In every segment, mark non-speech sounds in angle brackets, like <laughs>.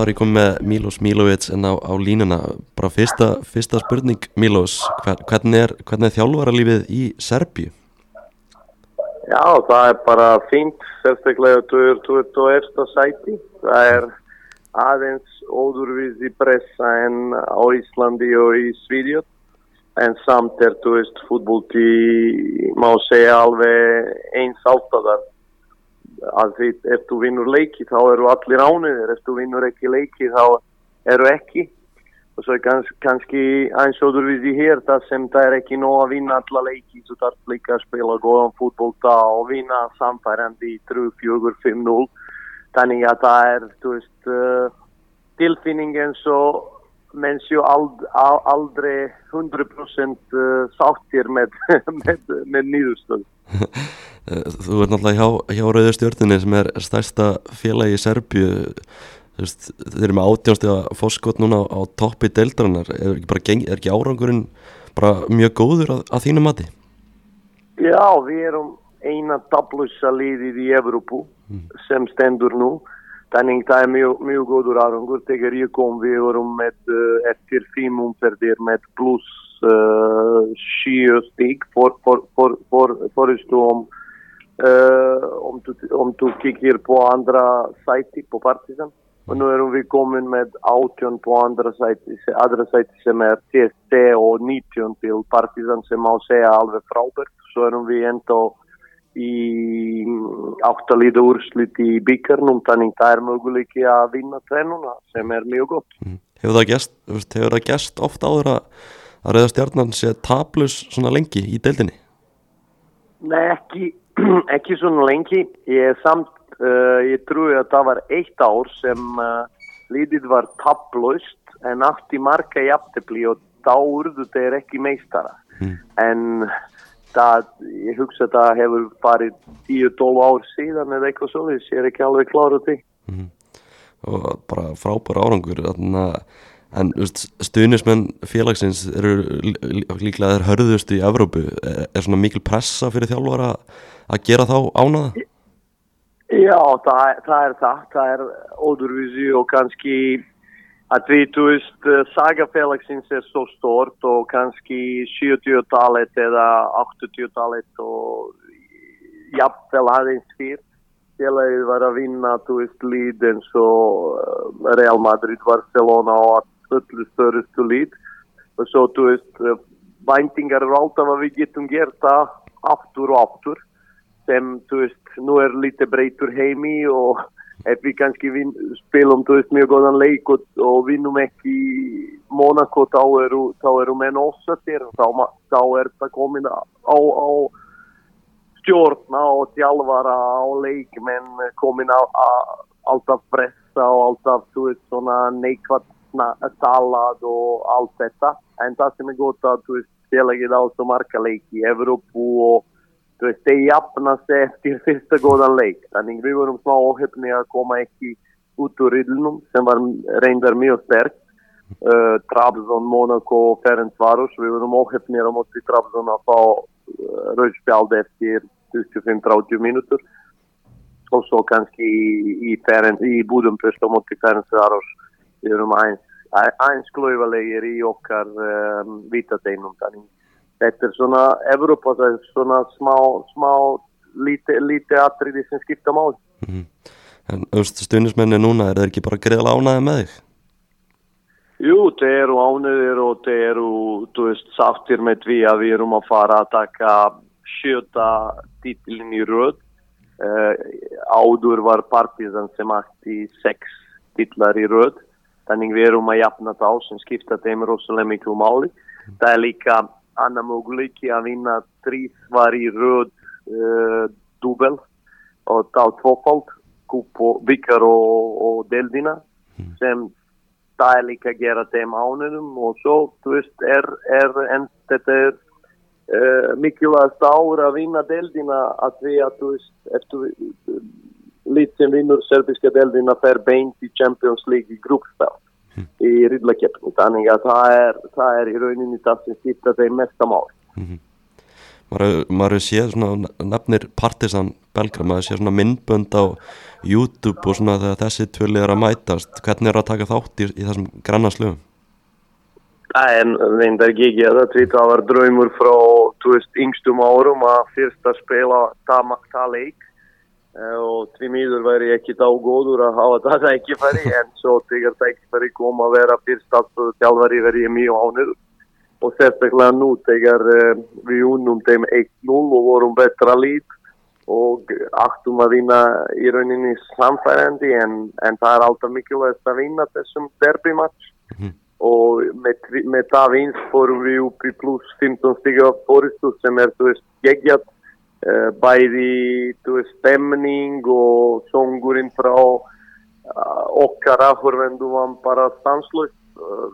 áður ég kom með Milos Milovic en á, á línuna bara fyrsta, fyrsta spurning Milos hver, hvernig er, er þjálfaralífið í Serbíu? Já, það er bara fínt sérstaklega 21. sæti það er aðeins óðurvísi pressa en á Íslandi og í Svíðjótt en samt er, þú veist, fútbólti má segja alveg eins áttaðar að því ef þú vinnur leiki þá eru allir ániðir, ef þú vinnur ekki leiki þá eru ekki. Og svo er gans, kannski eins og þú við í hér það sem það er ekki nóg að vinna alla leiki, þú þarf líka að spila góðan fútbólta og vinna samfærandi 3-4-5-0 þannig að það er, veist uh, tilfinningin svo menn séu ald, aldrei 100% sáttir með, <laughs> með, með nýðustöð <laughs> Þú ert náttúrulega hjá, hjá Rauðurstjórnini sem er stærsta félagi í Serbju þeir eru með átjánstega fóskot núna á toppi deildarinnar er ekki, er ekki árangurinn mjög góður að, að þínu mati? Já, við erum eina tablusa liðið í Evrópu mm. sem stendur nú Þannig það er mjög, mjög góður árangur. Þegar ég kom við vorum með uh, eftir fimm umferðir með pluss uh, sjö stík fóristu om, uh, om, om du kikir på andra sajti på Partizan. Og nu erum við komin með átjón på andra sajti, andra sajti sem er TST og 19 til Partizan sem má segja alveg frábært. Svo erum við enda í áttalíða úrslit í byggarnum þannig það er möguleiki að vinna trennuna sem er mjög gott mm. Hefur það gæst, hefur það gæst ofta áður að, að reyða stjarnan sé tablus svona lengi í deildinni? Nei ekki, <clears throat> ekki svona lengi ég samt, uh, ég trúi að það var eitt ár sem uh, liðið var tablust en afti marka í aftepli og þá urðu þeir ekki meistara mm. en það, ég hugsa að það hefur farið 10-12 ár síðan eða eitthvað svo þess, ég er ekki alveg kláruð því mm -hmm. og bara frábæra árangur þarna, en stuðnismenn félagsins eru líklega þeir hörðust í Evrópu er, er svona mikil pressa fyrir þjálfara að gera þá ánaða? Já, það, það er það það er ódurvísi og kannski að við, þú veist, sagafélagsins er svo stort og kannski 70-talet eða 80-talet og jafnvel aðeins fyrr. Félagið var að vinna, þú veist, líd eins og Real Madrid, Barcelona og öllu störstu líd og svo, þú veist, væntingar er alltaf að við getum gert það aftur og aftur. Sem, þú veist, nú er lítið breytur heimi og ef við kannski vin, spilum veist, mjög góðan leik og, og vinnum ekki Monaco þá eru, þá eru menn ósattir þá, þá er það komin á, á stjórna og tjálfara á leik menn komin á, á alltaf pressa og alltaf þú veist svona neikvært talað og allt þetta en það sem er gott að þú veist félagið á veist, þeir jafnast eftir fyrsta góðan leik. Þannig við vorum smá óhefni að koma ekki út úr yllnum sem var reyndar mjög sterk. Uh, Trabzon, Monaco, Ferencvaros við vorum óhefni að móti Trabzon að fá uh, rauðspjald eftir 25-30 mínútur. Og svo kannski í, í, í Budapest á móti Ferencvaros við vorum eins, eins glöfulegir í okkar um, vitadeinum þannig þetta er svona Evrópa, það er svona smá, smá lítið líti atriði sem skipta mál mm. En stundismenni núna, er það ekki bara greiðlega ánæðið með þig? Jú, þeir eru ánæðir og þeir eru, þú veist, sáttir með því að við erum að fara að taka sjöta títilin í röð uh, áður var partizan sem ætti sex titlar í röð þannig við erum að jafna þá sem skipta þeim rosalega miklu máli það er líka annan möguleiki að vinna trísvar í röð uh, dubel og þá tvåfald byggar og, og deldina mm. sem það er líka að gera þeim ánum og svo, þú veist, er, er en þetta er uh, mikilvægast ára að vinna deldina að því að þú veist, eftir uh, lít sem vinnur serbiska deldina fer beint í Champions League í grúkspel í riðlakeppinu þannig að það er, það er í rauninni það sem skipta þeim mesta mál mm -hmm. maður, maður sé svona nefnir Partisan Belgrad, maður sé svona myndbönd á YouTube og svona þegar þessi tvöli er að mætast, hvernig er að taka þátt í, í þessum granna slöfum? En reyndar ekki að það það var draumur frá yngstum árum að fyrst að spila það, það leik og því miður væri ekki þá góður að hafa það ekki fari en svo þegar fari kom að vera fyrst aftur þjálfari verið ég mjög ánur og sérstaklega nú þegar uh, við unnum þeim 1-0 og vorum betra lít og aftum að vinna í rauninni samfærandi en, en það er alltaf mikilvægt að vinna þessum derbymatch. Mm og með, með það vinst fórum við upp í pluss 15 stiga fóristu sem er þú veist geggjart bæði þú veist stemning og songurinn frá uh, okkar aðhörvendu var bara stanslust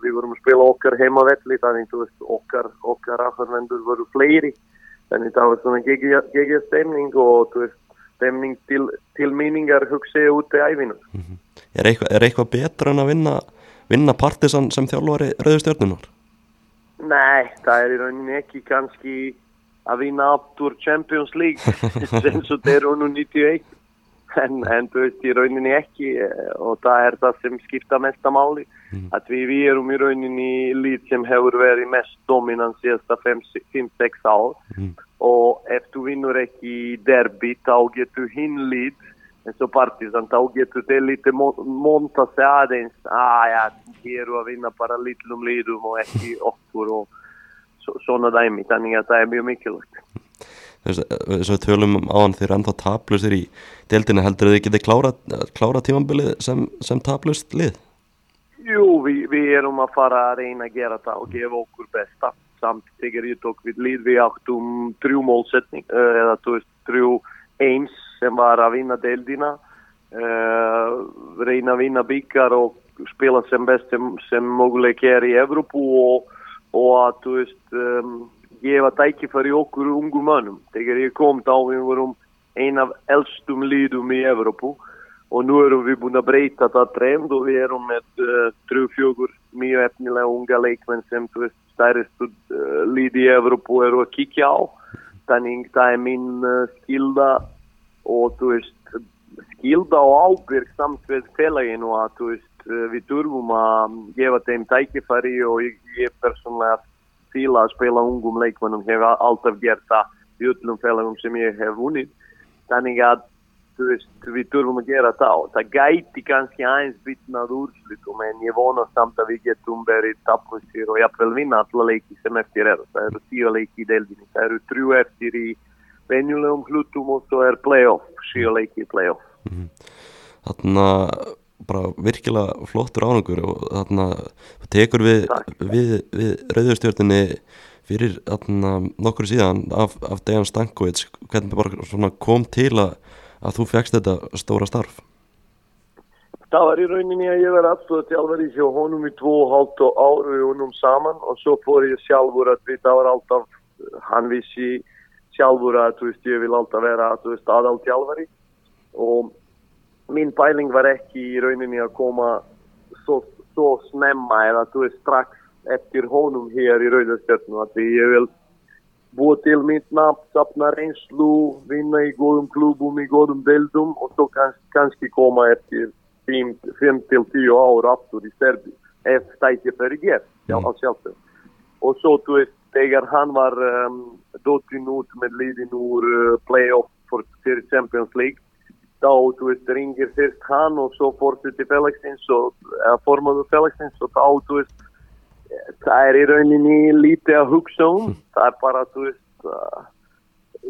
við vorum að spila okkar heimavelli þannig okkar, okkar aðhörvendur voru fleiri þannig það var svona gegja stemning og veist stemning til, til míningar hugsiði út í æfinu mm -hmm. Er eitthvað eitthva betra en að vinna, vinna partisan sem þjálfari rauðustjörnunar? Nei, það er í rauninni ekki kannski að vinna aftur Champions League <laughs> sem svo þeir eru nú 91 en, en þú veist í rauninni ekki og það er það sem skipta mestamáli mm. að við, við erum í rauninni lít sem hefur verið mest dominant síðasta 5-6 ár mm. og ef þú vinnur ekki derby þá getur hinn lít eins og partizan þá getur þið lítið monta sig aðeins að ah, ja, þið eru að vinna bara lítlum lítum og ekki okkur og svona dæmi þannig að það er mjög mikilvægt. Þess að tölum á hann þeir ennþá tablusir í deildina heldur þið getið klára, klára tímanbilið sem, sem tablust lið? Jú, við, við erum að fara að reyna að gera það og gefa okkur besta. Samt þegar ég tók við lið við áttum trjú mólsetning eh, eða trjú eins sem var að vinna deildina. Uh, reyna að vinna byggar og spila sem best sem, sem möguleik er í Evrópu og, og að veist um, gefa tækifæri okkur ungu mannum. Þegar ég kom þá við vorum ein af eldstum lídum í Evropu og nú erum við búin að breyta það trend og við erum með uh, trúfjögur mjög efnilega unga leikmenn sem veist stærristu uh, lídi í Evropu eru að kíkja á. Þannig það er minn uh, skilda og veist skilda og ábyrg samt við félaginu að þú veist við durfum að gefa þeim tækifæri og ég, ég persónlega fíla að spila ungum leikmennum hef alltaf gert það í öllum félagum sem ég hef vunnið þannig að veist, við þurfum að gera það og það gæti kannski aðeins bitnað úrslutum en ég vona samt að við getum verið tapnusir og jafnvel vinna alla leiki sem eftir er það eru tíu leiki í deildinni það eru trjú eftir í venjulegum hlutum og svo er playoff, síu leiki í playoff. Mm -hmm. Þannig að bara virkilega flottur ánangur og þarna tekur við, við, við rauðurstjórnini fyrir þarna nokkur síðan af, af Dejan Stankovic. Hvernig bara kom til að, að þú fegst þetta stóra starf? Það var í rauninni að ég var að vera í sjó honum í tvo og hálft áru og honum saman og svo fór ég sjálfur að það var alltaf hann vissi sjálfur að veist, ég vil alltaf vera aðaltjálfari og mín pæling var ekki í rauninni að koma svo, svo snemma eða þú veist strax eftir honum hér í Rauðarstjörnu að því ég vil búa til mitt nafn, sapna reynslu, vinna í góðum klubum, í góðum deildum og svo kanns, kannski koma eftir 5-10 ár aftur í Serbi ef stæti fyrir gerð mm. á sjálfsög og svo þú veist, þegar hann var um, dottin út með liðin úr uh, playoff fyrir Champions League þá, þú veist, ringir fyrst hann og svo fórstuði félagsins og formaðu félagsins og þá, þú veist, það er í rauninni lítið að hugsa um, mm. það er bara, þú veist, uh,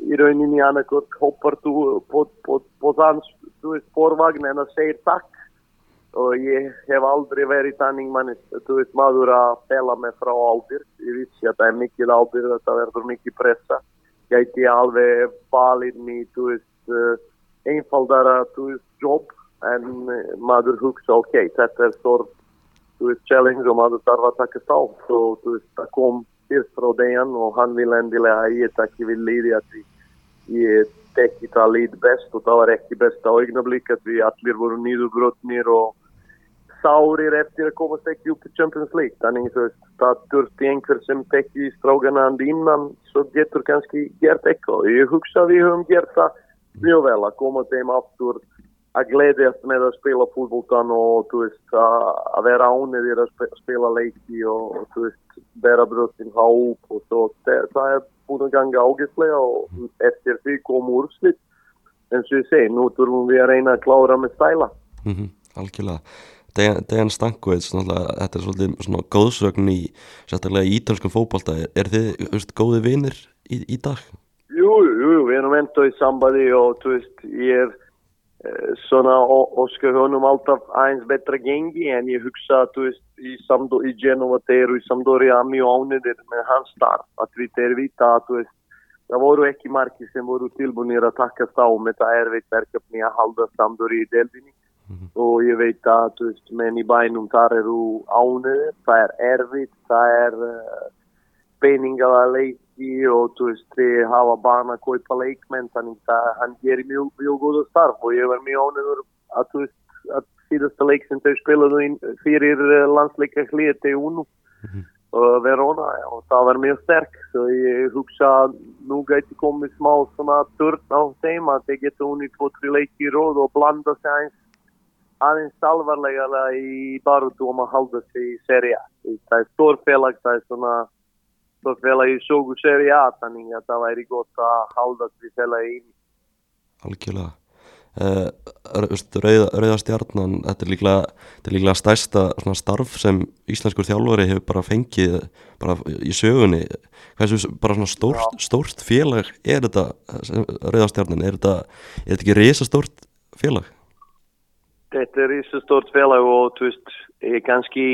í rauninni annarkort hoppar þú på, på, på þann, þú veist, forvagn en að segja takk. Og ég hef aldrei verið þannig manni, þú veist, maður að fela mig frá ábyrg, ég vissi að það er mikil ábyrg, það verður mikil pressa, gæti alveg valið mig, þú veist, uh, einfaldara jobb en eh, maður hugsa ok, þetta er stór challenge og maður þarf að taka þá svo það kom fyrst frá dejan og hann vil endilega að ég takki við liði að ég tekki það lið best og það var ekki best á eignablík að við allir voru nýðugrotnir og sárir eftir að komast ekki upp í Champions League. Þannig þú veist, það þurfti einhver sem tekki strákana hann innan svo getur kannski gert eitthvað. Ég hugsa að við höfum gert það mjög vel að koma þeim aftur að gleðjast með að spila fútboltan og veist, að vera ánæðir að spila leiki og, veist, bera bröstin há upp og svo, það, er búin að ganga ágæslega og eftir því kom úrslitt en svo ég segi, nú þurfum við að reyna að klára með stæla mm -hmm, Algjörlega. Dejan Stankovic, þetta er svolítið svona góðsögn í, sérstaklega í ítalskum fókbalta, er þið, veist, góði vinir í, í dag? Jú, jú, jú, við erum enda í sambandi og þú veist, ég er eh, svona óskar honum alltaf aðeins betra gengi en ég hugsa að þú veist, í, Samdo, í Genova þeir og í Sampdoria mjög ánæðir með hans starf, að við þeir vita að þú veist, það voru ekki margi sem voru tilbúinir að takast á með það erfitt verkefni að halda Sampdoria í delvinni Mm -hmm. og ég veit að veist, menn í bænum þar eru ánöður, það er erfitt, það er uh, peningar að leiki og þú veist, þið hafa barn að kaupa leikmenn, þannig að hann gerir mjög, mjög góða starf og ég var mjög ánöður að þú veist, að síðasta leik sem þau spilaðu fyrir eh, landsleika hlýði unnu mm -hmm. uh, Verona og það var mjög sterk, svo ég hugsa að nú gæti komið smá svona törn á þeim að þeir geta unni tvo-tri leiki í róð og blanda sig eins aðeins alvarlega í barutu om að halda sig í seri A. Það er stórfélag, það er svona stórfélag í sjóku seri A, þannig að það væri gott að halda sig félagi í. Algjörlega. Uh, Rauða, Rauða stjarnan, þetta er líklega, þetta er líklega stærsta starf sem íslenskur þjálfari hefur bara fengið bara í sögunni. Hversu bara svona stórt, stórt félag er þetta, Rauða stjarnan, er þetta, er þetta ekki reysa stórt félag? Þetta er íssu stort félag og þú veist, er kannski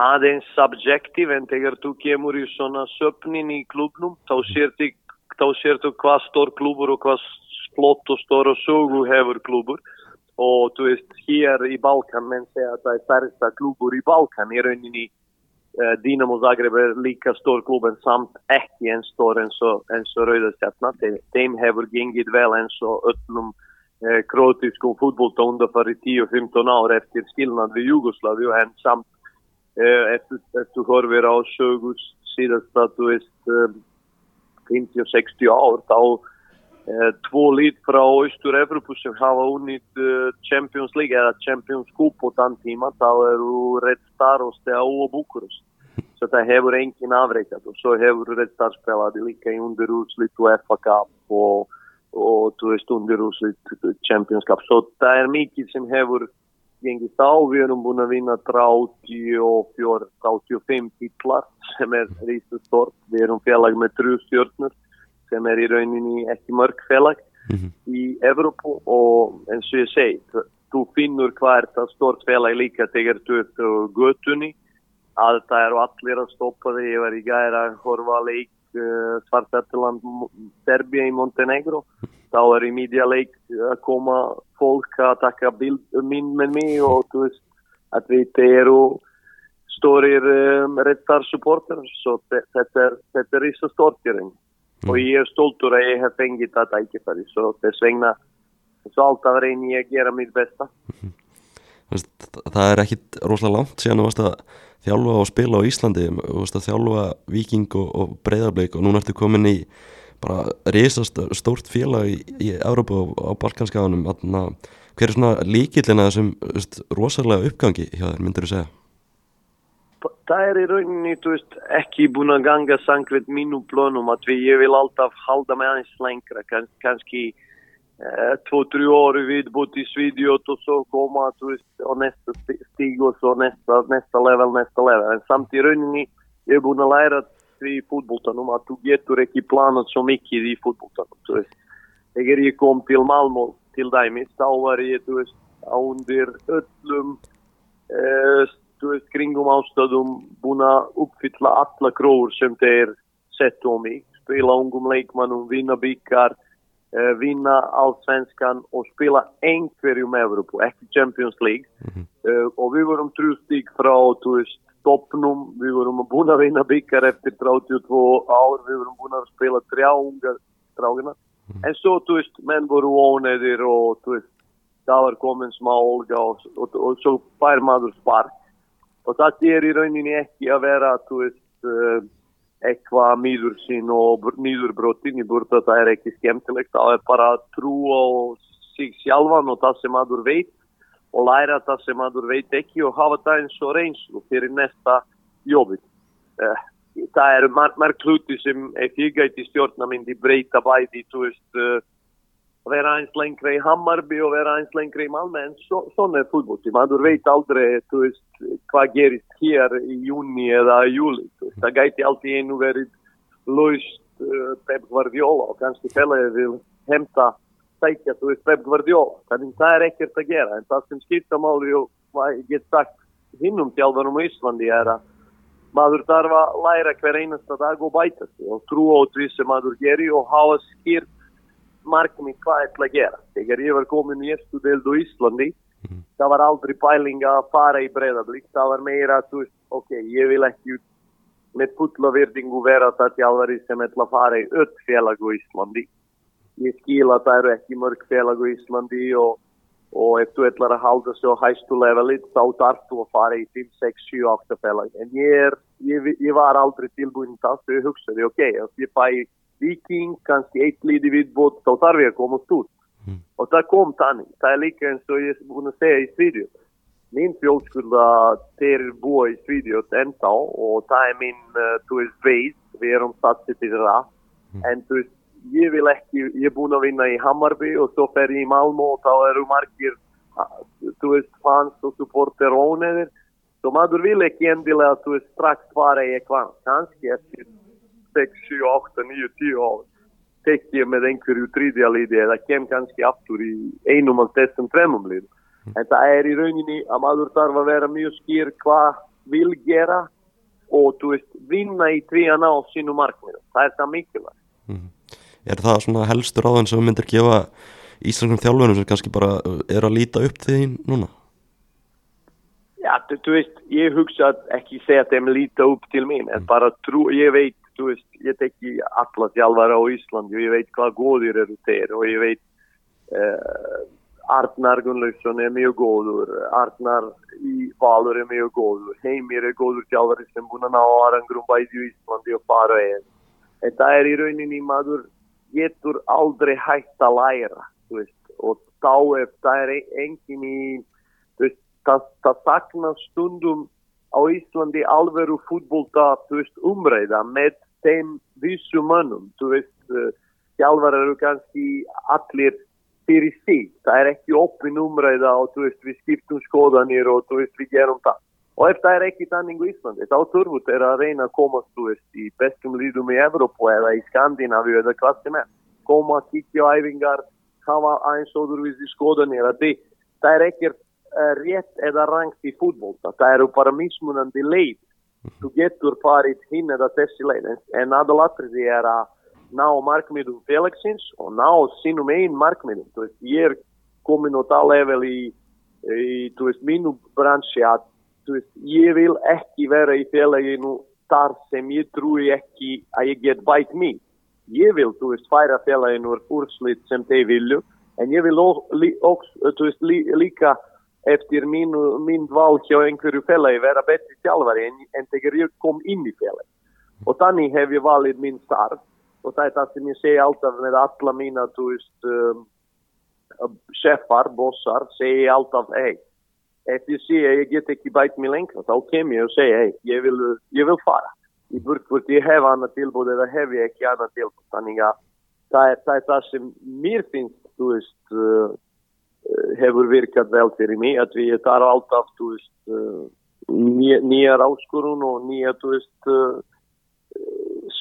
aðeins subjektiv en þegar þú kemur í svona söpnin í klubnum þá sértu, sértu hvað stór klubur og hvað flott og stór og sögu hefur klubur og þú veist, hér í Balkan menn segja að það er stærsta klubur í Balkan. Í rauninni uh, Dinamo Zagreb er líka stór klub en samt ekki en stór eins og, og Rauðastjarnar, þeim hefur gengið vel eins og öllum eh, kroatískum fútbolta undanfari 10-15 ár eftir skilnað við Jugosláfi en samt eh, eftir, eftir horfir á sögus síðast að þú veist eh, 50-60 ár þá eh, tvo lít frá Östur-Evropu sem hafa unnit eh, Champions League eða Champions Cup på þann tíma þá eru Red Star og Steaua og Bukurust så það hefur engin afreikat og svo hefur Red Star spelaði líka í undirúslit og FA Cup og og þú veist undirúslit Champions-Cup svo það er mikið sem hefur gengist á, við erum búin að vinna 34, 35 titlar sem er rístu stort við erum félag með trú stjórnur sem er í rauninni ekki mörg félag mm -hmm. í Evrópu og eins og ég segi, þú finnur hvað er það stort félag líka þegar þú ert á götunni. Að það eru allir að stoppa þig, ég var í gæra að horfa leik uh, Svartættiland Serbia í Montenegro þá er í mídjaleik að koma fólk að taka bild minn með mig og þú veist að við eru stórir um, réttar supporter svo þetta er, þetta er í svo stórtjörn mm. og ég er stoltur að ég hef fengið þetta ekki þar svo þess vegna svo alltaf reynir ég að gera mitt besta mm. Það er ekkit rosalega langt síðan þú varst að þjálfa og spila á Íslandi þú varst að þjálfa Viking og, og Breiðarbleik og núna ertu komin í bara reysast stórt félag í, í Európa og á Balkanskaganum hver er svona líkillina þessum veist, rosalega uppgangi hjá þér, myndir þú segja? Það er í rauninni veist, ekki búin að ganga sangveit mínu plönum að við, ég vil alltaf halda mig aðeins lengra, Kann, kannski eh, två-tre år viðbútt í Svíðjótt og svo koma veist, og næsta stíg og svo næsta, level, næsta level en samt í rauninni ég er búin að læra í fútboltanum að þú getur ekki planat svo mikið í fútboltanum þegar ég kom til Malmö til dæmis þá var ég veist, ándir öllum uh, veist, kringum ástöðum búin að uppfylla alla gróður sem þeir sett um mig spila ungum leikmannum, vinna byggar uh, vinna allsvenskan og spila einhverjum Evropu, ekki Champions League mm -hmm. uh, og við vorum trústík frá, þú toplum. Vi vurumă bună vină bică reptir trautiut vo aur, vi vurum bună spela treaunga traugna. Mhm. En så tust men vor one de ro tust. Davar komens ma olga och så par madurs par. Och så att er i röjning i ekki eh, att vara tust eh, ekva midursin och midurbrottin i burta så är ekki skemtilegt. Det är bara tro och sig själva och ta sig madur veit. Og læra það sem maður veit ekki og hafa það eins og reynslu fyrir næsta jobbit uh, það eru marg hluti sem ef ég gæti stjórna myndi breyta bæði þú veist uh, vera eins lengri í Hammarby og vera eins lengri í Malmö en svo, svona er fútbólti, maður veit aldrei veist, hvað gerist hér í júni eða júli, það gæti alltaf einu verið laust uh, Pep Guardiola og kannski félagið vil hemta sækja þú veist Pep Guardiola, þannig það er ekkert að gera en það sem skipta máli og ég get sagt hinnum tjálfarum í Íslandi er að maður þarf að læra hver einasta dag og bæta sig og trúa á því sem maður gerir og hafa skýrt markmið hvað ætla að gera. Þegar ég var komin í eftir deldu Íslandi, mm. það var aldrei pæling að fara í breyðablík, það var meira að þú veist, ok, ég vil ekki með fulla verðingu vera það tjálfari sem ætla að fara í öll félag í Íslandi. Ég skil að það eru ekki mörg félag í Íslandi og, og ef þú ætlar að halda svo hæstu levelit, þá þarf þú að fara í 5, 6, 7, 8 félag. En ég, er, ég, ég var aldrei tilbúin það, svo ég hugsaði, ok, ef ég fæ Viking, kannski eitt líði viðbót, þá þarf ég að komast út. Mm. Og það kom þannig. Það er líka eins og ég er búin að segja í Svíðjóð. Mín fjólskulda, þeir búa í Svíðjóð ennþá og það er minn, uh, þú veist, veið, við erum satsið til það. Mm. En þú veist, ég vil ekki, ég er búin að vinna í Hammarby og svo fer ég í Malmö og þá eru margir, þú veist, fans og supporter óneðir. Svo maður vil ekki endilega, þú veist, strax fara í eitthvað, kannski eftir 6, 7, 8, 9, 10 ár tekk ég með einhverju tríðja liði eða kem kannski aftur í einum af þessum tremum lið. Mm. En það er í rauninni að maður þarf að vera mjög skýr hvað vil gera og þú veist, vinna í tvíana á sínu markmiðu. Það er það mikilvægt. Mm. Er það svona helstur á þann sem myndir gefa íslenskum þjálfunum sem kannski bara er að líta upp því núna? Já, þú, þú veist, ég hugsa ekki segja að þeim líta upp til mín, en mm. bara trú, ég veit þú veist, ég tekki alla þjálfara á Íslandi og ég veit hvað góðir eru þeir og ég veit uh, Arnar Gunnlaugsson er mjög góður Arnar í Valur er mjög góður Heimir er góður þjálfari sem búin að ná arangrum bæði í Íslandi og fara einn en það er í rauninni maður getur aldrei hægt að læra veist, og þá ef það er engin í veist, það, það sakna stundum á Íslandi alveru fútbólta umræða með þeim vísu mönnum, uh, þjálfarar eru kannski allir fyrir sig, það er ekki opin umræða og veist, við skiptum skoðanir og við gerum það. Og ef það er ekki tanning í Íslandi, þá þurfur það að reyna að komast, þú veist, í bestum líðum í Evrópu eða í Skandinavíu eða klassi með. Koma að kikja á æfingar, hafa aðeins óðurvísi skoðanir, það er ekkert uh, rétt eða rangt í fútbólta, það eru bara mismunandi leið. Þú getur farið hinn eða þessi leið en aðalatriði er að ná markmiðum félagsins og ná sínum einn markmiðum. Veist, ég er komin á það level í, í veist, mínu bransi að veist, ég vil ekki vera í félaginu þar sem ég trúi ekki að ég get bæt mér ég vil, þú veist, færa félaginu úrslit sem þeir vilju en ég vil líka eftir mín, mín val hjá einhverju félagi vera betri sjálfari en, en þegar ég kom inn í félagi. Og þannig hef ég valið mín starf og það er það sem ég segi alltaf með alla mína, þú veist, um, chefar, bossar, segi alltaf, hei, ef ég sé að ég get ekki bæt mér lengra, þá kem ég og segi, hei, ég, ég vil fara. Í burkvort ég hef annað tilbúð eða hef ég ekki annað tilbúð. Þannig að það er það, það sem mér finnst, þú veist, uh, hefur virkat vel fyrir mig att vi tar alltaf veist uh, nýjar áskorun og nýja veist uh,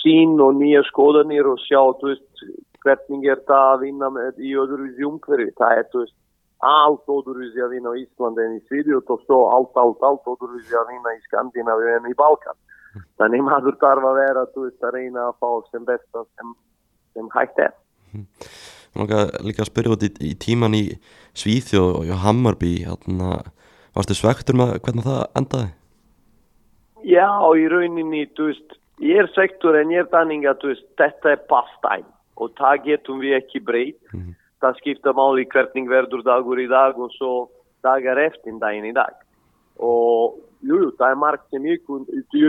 sín og nýja skoðanir og sjá veist hvernig er það að vinna með í öðruvísi umhverfi það er þú veist allt öðruvísi að vinna í Íslandi en í Svíðjótt og svo allt, allt, allt öðruvísi að vinna í Skandinavíu en í Balkan að vera þú veist að reyna að fá sem besta sem, sem hægt er líka að spyrja út í, í tíman í Svíþjóð og Hammarby hérna, varstu svektur með hvernig það endaði? Já, í rauninni, þú veist ég er svektur en ég er þannig að veist, þetta er pastæm og það getum við ekki breyt mm -hmm. Það skipta máli hvernig verður dagur í dag og svo dagar eftir daginn í dag. Og jú, það er margt sem ég,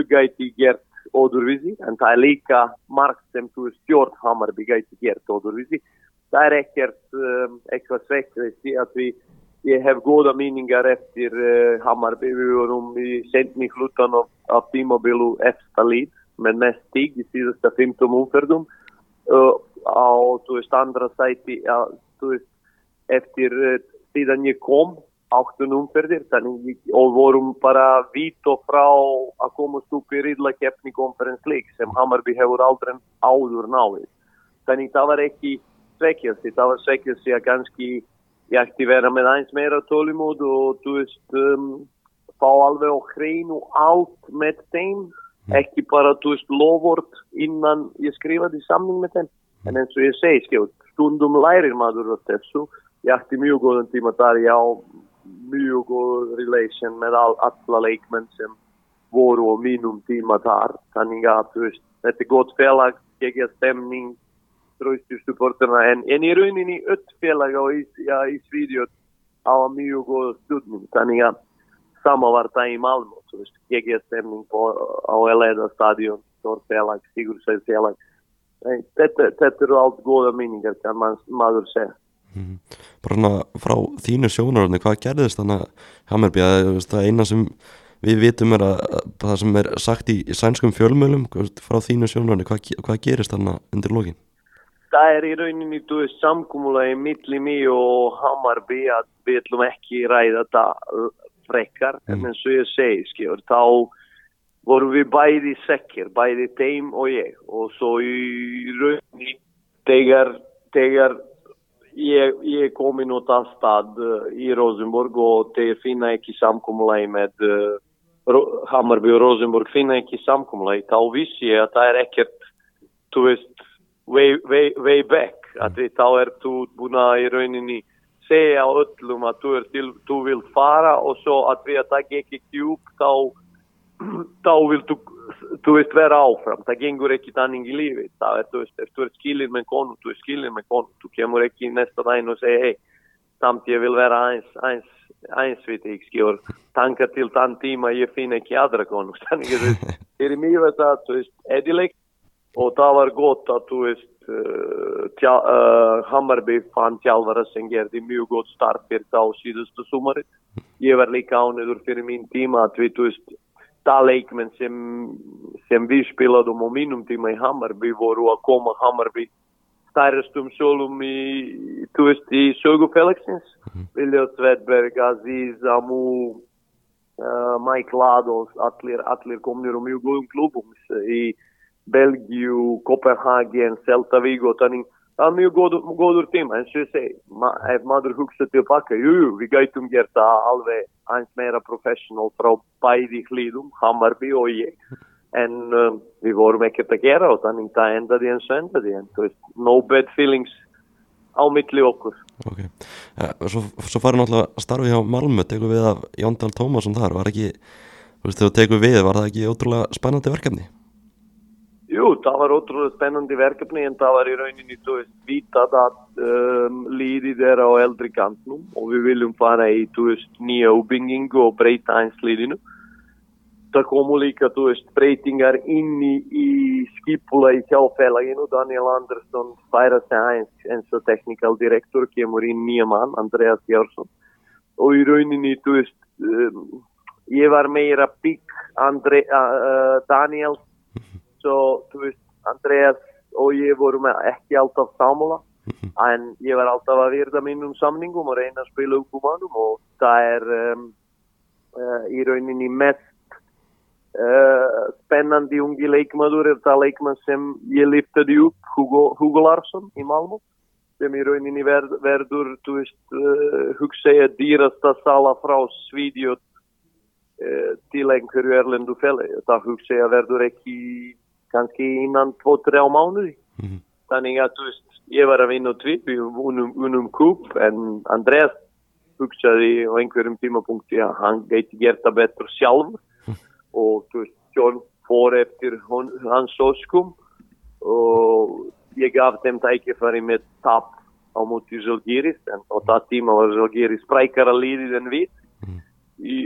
gæti gert öðruvísi, en það er líka margt sem þú stjórn Hammarby gæti gert öðruvísi. Það er ekkert um, eitthvað sveitt að við ég hef góða míningar eftir uh, Hammarby, við vorum í sendni hlutan af, af tímabilu eftir lít með mest stíg í síðasta 15 umferðum uh, á, þú veist, andra sæti ja, þú veist, eftir uh, síðan ég kom áttun umferðir, þannig og vorum bara vít og frá að komast upp í riðla keppni konferenslík sem Hammarby hefur aldrei áður náið. Þannig það var ekki svekkjast, það var svekkjast að kannski ég ætti vera með eins meira tólumód og þú veist um, fá alveg á hreinu allt með þeim mm. ekki bara þú veist lofvort innan ég skrifaði samning með þeim en eins og ég segi skjóð stundum lærir maður á þessu ég ætti mjög góðan tíma þar ég á mjög góð relation með all, alla leikmenn sem voru á mínum tíma þar þannig að þú veist þetta er gott félag, ekki að stemning tröystustupporterna en, en í rauninni öll félag á ja, í Svíðjótt á mjög góð stundum þannig að sama var það í Malmö ekki að stemning på, á Eleda stadion stór félag, sigursæð félag þetta, þetta eru allt góða minningar kann man, maður segja mm. Bara frá þínu sjónaröfni, hvað gerðist þannig að Hammerby, það eina sem við vitum er að það sem er sagt í, í sænskum fjölmjölum frá þínu sjónaröfni, hvað, hvað gerist þannig undir lógin? það er í rauninni þú veist samkúmulagi milli mig og Hammarby að við ætlum ekki ræða það frekkar mm. en eins og ég segi skjör þá vorum við bæði sekkir bæði þeim og ég. Og svo í rauninni þegar, þegar ég, ég kom inn út af stað uh, í Rosenborg og þeir finna ekki samkúmulagi með uh, Hammarby og Rosenborg finna ekki samkúmulagi þá vissi ég að það er ekkert þú veist way, way, way back. Að því þá er þú búin að í rauninni segja öllum að þú, til, þú vil fara og svo að því að það gekk ekki upp þá, <clears throat> þá vil þú, veist vera áfram. Það gengur ekki tanning í lífi. Það er þú veist, ef þú er skilir með konu þú er skilir með konu, þú kemur ekki næsta dæn og segja hei, samt ég vil vera eins, eins, eins við þig skjör, tanka til þann tíma ég finn ekki aðra konu <laughs> þannig að það er mjög það, þú veist, edilegt og það var gott að þú veist uh, tjá, uh, Hammarby fann tjálfara sem gerði mjög gott start fyrir þá síðustu sumari. Ég var líka ániður fyrir mín tíma að þú veist talek, men sem, sem vi špela domovino, tima i Hamar bi voru, a koma Hamar bi starostom solum i tu jest i Sogo Felixins, mm -hmm. Ilio Svedberg, Aziz, Amu, uh, Mike Lados, Atlir, Atlir komnirom i u klubom i Belgiju, Kopenhagen, Celta Vigo, tanin, góður, góður tíma eins og ég segi, ma ef maður hugsa tilbaka jú, við gætum gert það alveg eins meira professional frá bæði hlýðum, Hammarby og ég en um, við vorum ekkert að gera og þannig það endaði eins og endaði en þú veist, no bad feelings á milli okkur Ok, ja, svo, svo við alltaf að starfa hjá Malmö, tekum við af Jóndal Tómasson þar, var ekki þú veist, þegar tekum við, var það ekki ótrúlega spennandi verkefni? Jú, það var ótrúlega spennandi verkefni en það var í rauninni þú veist vitað að um, líðið er á eldri kantnum og við viljum fara í þú veist nýja uppbyggingu og breyta eins líðinu. Það komu líka þú veist breytingar inn í, í skipula í tjáfélaginu. Daniel Andersson færa sig eins eins og teknikal direktor kemur inn nýja mann, Andreas Jársson og í rauninni þú veist um, ég var meira bygg Andre, uh, Daniel svo, þú veist, Andreas og ég vorum ekki alltaf samúla mhm. en ég var alltaf að virða mínum samningum og reyna að spila upp um hannum og það er um, uh, í rauninni mest uh, spennandi ungi leikmaður er það leikmann sem ég liftaði upp, Hugo, Hugo Larsson í Malmö sem í rauninni verð, verður, þú veist, uh, hugsaði að dýrasta sala frá Svíðjótt til einhverju erlendu feli. Það hugsaði að verður ekki kannski innan 2-3 mánuði mm -hmm. þannig að þú veist ég var að vinna á tvið við unum, unum kúp en Andreas hugsaði á einhverjum tímapunkti að hann geti gert það betur sjálf mm. og þú veist John fór eftir hon, hans óskum og ég gaf þeim tækifari með tap á móti Zalgiris en á það tíma var Zalgiris sprækara líðið en við í,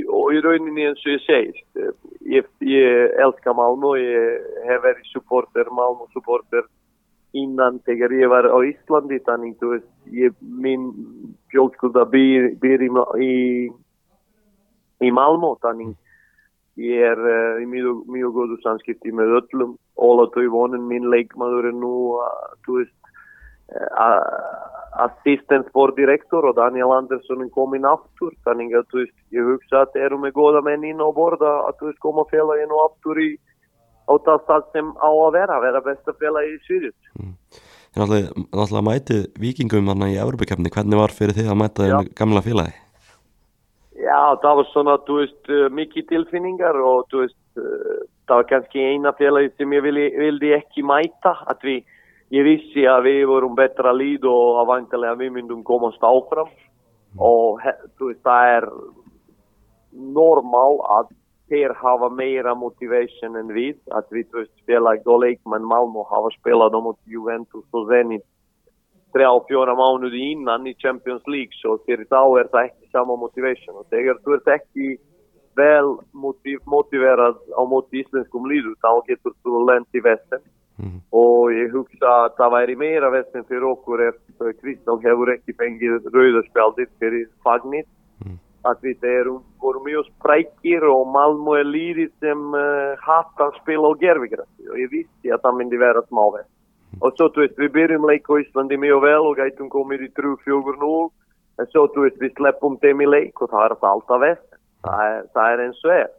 og í rauninni eins og ég segist eh, ég, ég elska Malmö ég hef verið supporter Malmö supporter innan þegar ég var á Íslandi þannig þú veist ég, minn fjölskylda býr, býr í, í í Malmö þannig ég er uh, í mjög, mjög góðu samskipti með öllum. Óla Tauvonin, minn leikmaður er nú uh, þú veist uh, assistent sportdirektor og Daniel Andersson er komin aftur þannig að þú veist, ég hugsa að erum við góða menn inn á borða að þú veist koma félaginu aftur í á það stað sem á að vera, vera besta félagi í Sýrjus mm. Þið náttúrulega mætið vikingum hann í Európa-kefni, hvernig var fyrir þið að mæta þeim gamla félagi? Já, það var svona, þú veist, uh, mikið tilfinningar og þú veist, uh, það var kannski eina félagi sem ég vildi, vildi ekki mæta, að við, ég vissi að við vorum betra líð og að vantilega við myndum komast áfram mm. og veist, það er normal að þeir hafa meira motivation en við, að við, veist, félagi og leikmenn Malmö hafa spilað á Juventus og Zenit þrjá, fjóra mánuði innan í Champions League svo fyrir þá er það ekki sama motivation. Og þegar þú ert ekki vel motiv motiverað á móti íslenskum líðu þá getur þú lend í vestin mm. og ég hugsa að það væri meira vestin fyrir okkur ef Kristall hefur ekki fengið rauðarspjaldið fyrir fagnit mm. að við erum voru mjög sprækir og Malmö er líðið sem uh, hattar spila á gerfigrætti og ég vissi að það myndi vera smá vest og svo þú veist við byrjum leik á Íslandi mjög vel og gætum komið í 3-4-0 en svo þú veist við sleppum þeim í leik og það er alltaf vest það er, það er eins og er.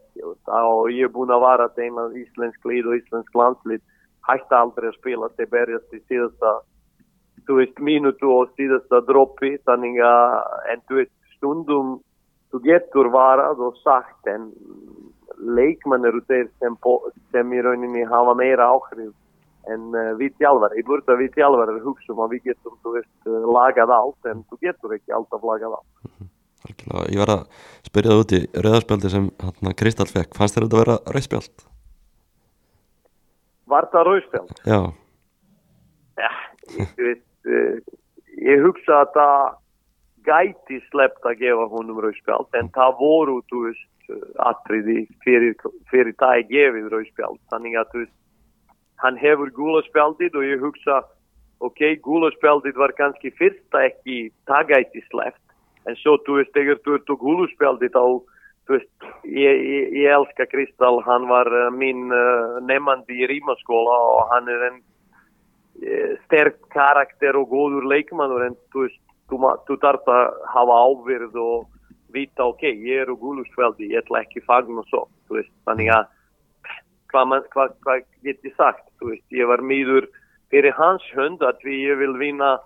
Og ég er búin að vara þeim að íslensk lið og íslensk landslið hætta aldrei að spila þeir berjast í síðasta þú veist mínutu og síðasta droppi þannig að en þú veist stundum þú getur varað og sagt en leikmann eru þeir sem, sem í rauninni hafa meira áhrif en uh, við tjálfari, ég burde að við tjálfari hugsa um að við getum, þú veist, uh, lagað allt en þú getur ekki alltaf lagað allt mm -hmm. Ég var að spyrja það út í rauðarspjaldi sem hann Kristall fekk fannst þér þetta að vera rauðspjald? Var það rauðspjald? Já. Já, ég veist uh, ég hugsa að það gæti slept að gefa honum rauðspjald en það voru, veist atriði fyrir, fyrir það ég gefið rauðspjald, þannig að veist hann hefur gulaspjaldið og ég hugsa ok, gulaspjaldið var kannski fyrsta ekki tagaæti sleft en svo þú veist, þegar þú ert á gulaspjaldið þá, þú veist ég, ég, ég elska Kristall, hann var uh, minn uh, nefandi í rímaskóla og hann er en uh, sterk karakter og góður leikmannur en þú veist, þú, þú þarf að hafa ávirð og vita ok, ég er á gulaspjaldið, ég ætla ekki fagn og svo, þú veist, þannig að hvað hva, hva get ég sagt veist, ég var mýður fyrir hans hund að við vil vinna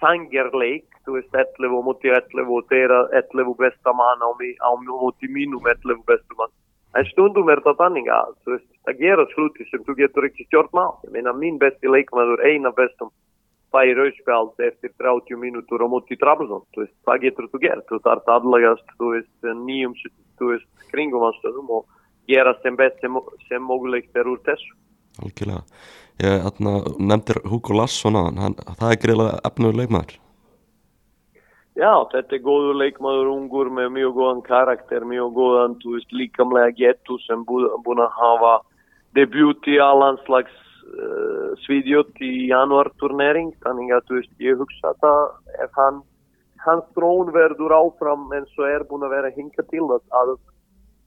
sangerleik, þú veist 11 moti 11 og þeirra 11 besta mann á, á moti mínum 11 bestu mann. En stundum er það þannig að veist, það gera sluti sem þú getur ekki stjórn á ég meina mín besti leikmaður eina bestum færi rauðspjáld eftir 30 mínútur á moti Trabzon. Það getur þú gert, þú þarf aðlagast nýjum kringum og gera sem best sem, sem mögulegt er úr þessu. Algjörlega, ég nefndir Hugo Larsson hann, það er greiðlega efnuður leikmaður Já, þetta er góður leikmaður ungur með mjög góðan karakter, mjög góðan líkamlega getu sem búin að hafa debut í allanslags uh, svíðjótt í januarturnering, þannig að veist, ég hugsa að ef hann hans trón verður áfram eins og er búin að vera hinga til að,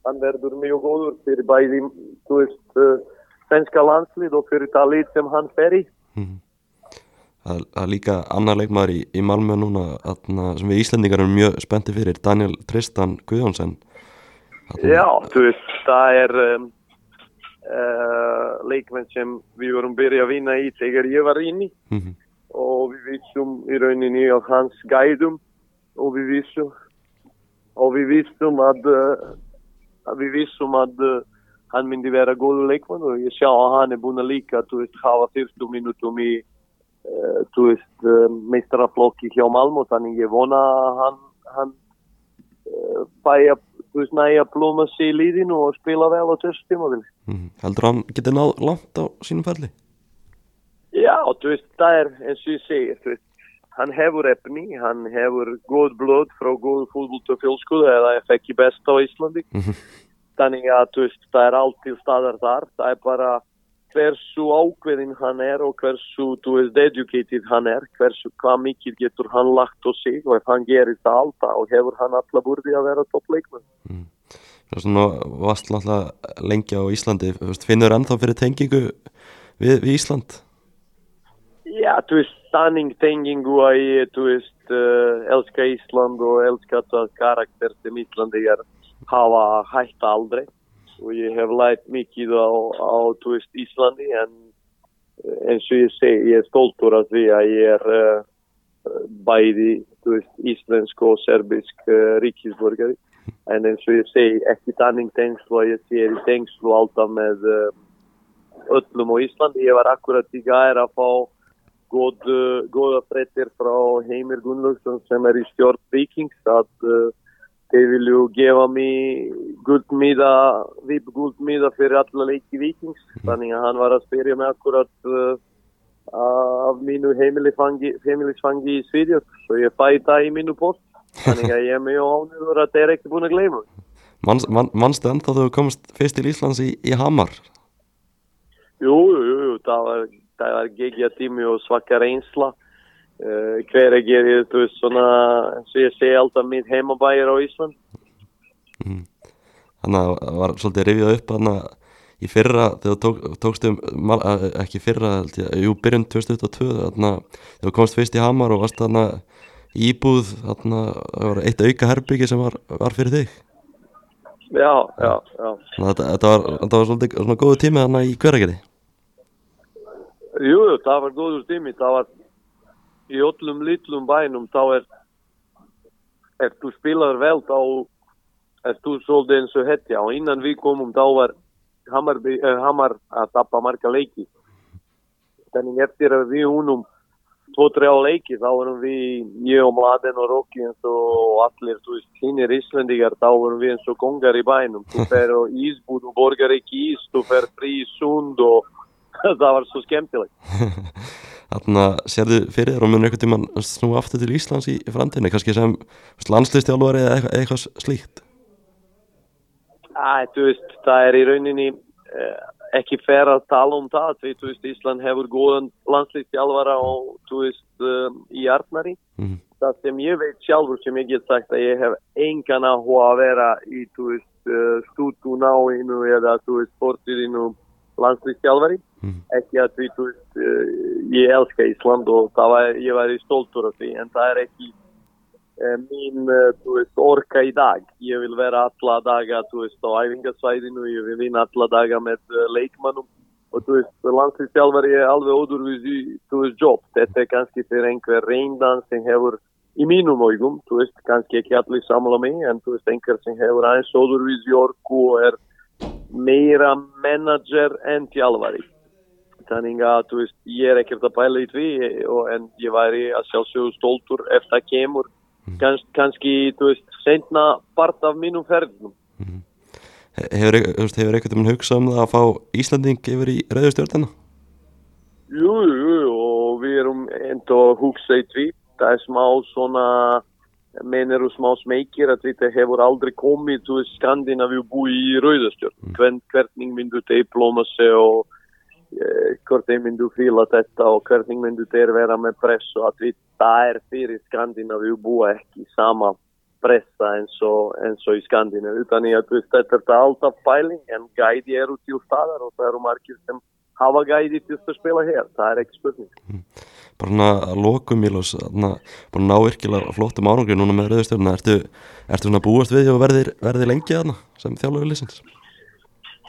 hann verður mjög góður fyrir bæði, þú veist, uh, svenska landslið og fyrir það lít sem hann fer í. Mm. Það er líka annar leikmaður í, í Malmö núna atna, sem við Íslandingar erum mjög spenntið fyrir, Daniel Tristan Guðjónsson. Já, þú veist, það er um, uh, leikmenn sem við vorum byrjað að vinna í þegar ég var inni mm -hmm. og við vissum í rauninni á hans gæðum og við vissum og við vissum að uh, að við vissum að uh, hann myndi vera góðu leikmann og ég sjá að hann er búin að líka þú veist, hafa fyrstu minutum í þú veist, uh, meistaraflokki hjá Malmö, þannig ég vona að hann, hann fæja, þú veist, næja plóma sér í líðinu og spila vel á þessu tímafili mm. Heldur hann getið náð langt á sínum ferli? Já, þú veist, það er eins og ég segir, þú veist hann hefur efni, hann hefur góð blöð frá góð fútbolta fjölskuðu eða ef ekki best á Íslandi. Þannig að þú veist, það er allt til staðar þar. Það er bara hversu ákveðin hann er og hversu, þú veist, educated hann er, hversu, hvað mikið getur hann lagt á sig og ef hann gerir það alltaf og hefur hann alla burði að vera toppleikmann. Mm. Það er svona, varst alltaf lengi á Íslandi, finnur ennþá fyrir tengingu við, við Ísland? Já, þú veist, stanning tengingu að ég, þú veist, uh, elska Ísland og elska það karakter sem Íslandingar hafa hægt aldrei og ég hef lært mikið á, á þú veist, Íslandi en eins og ég segi, ég er stoltur af því að ég er uh, bæði, þú veist, íslensk og serbisk uh, ríkisborgari en eins og ég segi, ekki tanning tengslu að ég sé í tengslu alltaf með uh, öllum á Íslandi. Ég var akkurat í gæri að fá góð, góða frettir frá Heimir Gunnlaugsson sem er í stjórn Vikings að þeir vilju gefa mér guldmíða, vip guldmíða fyrir alla leiki vikings. Þannig að hann var að spyrja mig akkurat uh, af mínu heimilisfangi í Svíðjörg. Svo ég fæ það í mínu post. Þannig að ég er mjög ánur að þeir ekki búin að gleyma. Manstu man, manstu enda þú komst fyrst til Íslands í, í Hamar? Jú, jú, jú. Það var, var gegja tími og svaka reynsla. Uh, hver er gerðið, þú veist, svona eins og ég segi alltaf mitt heimabæir á Ísland mm. Þannig að það var svolítið rifjað upp þannig að í fyrra þegar tók, tókst um, ekki fyrra ég, jú, byrjun 2022 þannig að þegar komst fyrst í Hamar og varst þannig að íbúð þannig að það var eitt auka herbyggi sem var, var fyrir þig. Já, já, já. Að þetta var, þetta var svolítið svona góðu tími þannig í hverjargerði Jú, það var góður tími, það var í öllum litlum bænum þá er ef þú spilar vel þá er þú svolítið eins og hetja. Og innan við komum þá var Hamar, eh, Hamar að tappa marga leiki. Þannig eftir að við unum tvo-trjá leiki þá vorum við ég og Mladen og Rokki eins og allir þú veist hínir Íslandíkar þá vorum við eins og kongar í bænum. Þú <laughs> fer og ísbúð og borgar ekki ís þú fer frí í sund og <laughs> það var svo skemmtilegt <laughs> Þannig að sérðu fyrir þér og munir eitthvað tíma snú aftur til Íslands í framtíðinni, kannski sem landslistjálfari eða eitthvað, eitthvað slíkt? Æ, þú veist, það er í rauninni eh, ekki fer að tala um það, því þú veist, Ísland hefur góðan landslistjálfara og þú veist, um, í Arnari. Mm. Það sem ég veit sjálfur sem ég get sagt að ég hef engan áhuga að vera í, þú veist, uh, stútunáinu eða, þú veist, sportiðinu landslistjálfari. Ekki að því, þú veist, uh, ég elska Ísland og var, ég var í stoltur af því, en það er ekki uh, mín, uh, þú veist, orka í dag. Ég vil vera alla daga, þú veist, á æfingasvæðinu, ég vil vinna alla daga með leikmannum og þú veist, landslýstjálfari er alveg ódurvísi, þú veist, jobb. Þetta er kannski fyrir einhver reyndan sem hefur í mínum augum, þú veist, kannski ekki allir samla mig, en þú veist, einhver sem hefur aðeins ódurvísi orku og er meira manager en tjálfari þannig að þú veist, ég er ekkert að bæla í því og, en ég væri að sjálfsögðu stóltur ef það kemur mm. Kans, kannski, þú veist, sendna part af mínum ferðnum mm. Hefur, hefur ekkert um hugsað um það að fá Íslanding yfir í rauðustjórnina? Jú, jú, og við erum enda að hugsa í því það er smá svona menn eru smá smekir að þetta hefur aldrei komið til Skandinavíu búi í rauðustjórn mm. Hvern, hvernig myndu þeir plóma sig og hvort þeir myndu fíla þetta og hvernig myndu þeir vera með press og að við það er fyrir Skandinavíu búa ekki sama pressa eins og, eins og í Skandinavíu utan í að veist, þetta er alltaf pæling en gæði eru til staðar og það eru margir sem hafa gæði til að spila hér, það er ekki spurning mm. Bara að lokum Mílos bara ná virkilega flottum árangri núna með rauðstjórna, ertu, ertu búast við og verðir, verðir lengi aðna sem þjálfur lisins?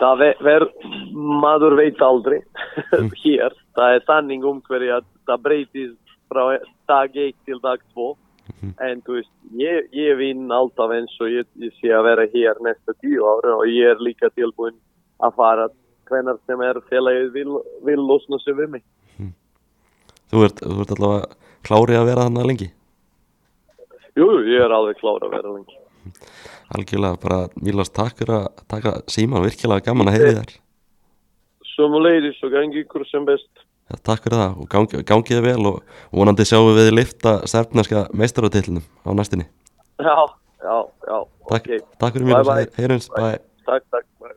Það verður, maður veit aldrei mm. <laughs> hér, það er sanning um hverju að það breytist frá dag 1 til dag 2 mm. en þú veist, ég, ég vinn alltaf eins og ég, ég sé að vera hér næsta tíu ára og ég er líka tilbúin að fara hvenar sem er félagið vil, vil losna sig við mig mm. Þú ert, þú ert allavega klárið að vera þannig lengi? Jú, ég er alveg klárið að vera lengi algjörlega bara Mílas takk fyrir að taka síma virkilega gaman að heyri þér Sömuleiðis og gangi ykkur sem best. Já, takk fyrir það og gangi, gangi þið vel og vonandi sjáum við lifta serfnarska meistaratillunum á næstinni. Já, já, já. Takk, ok. takk fyrir heyrums, bye. Takk, takk. Bye.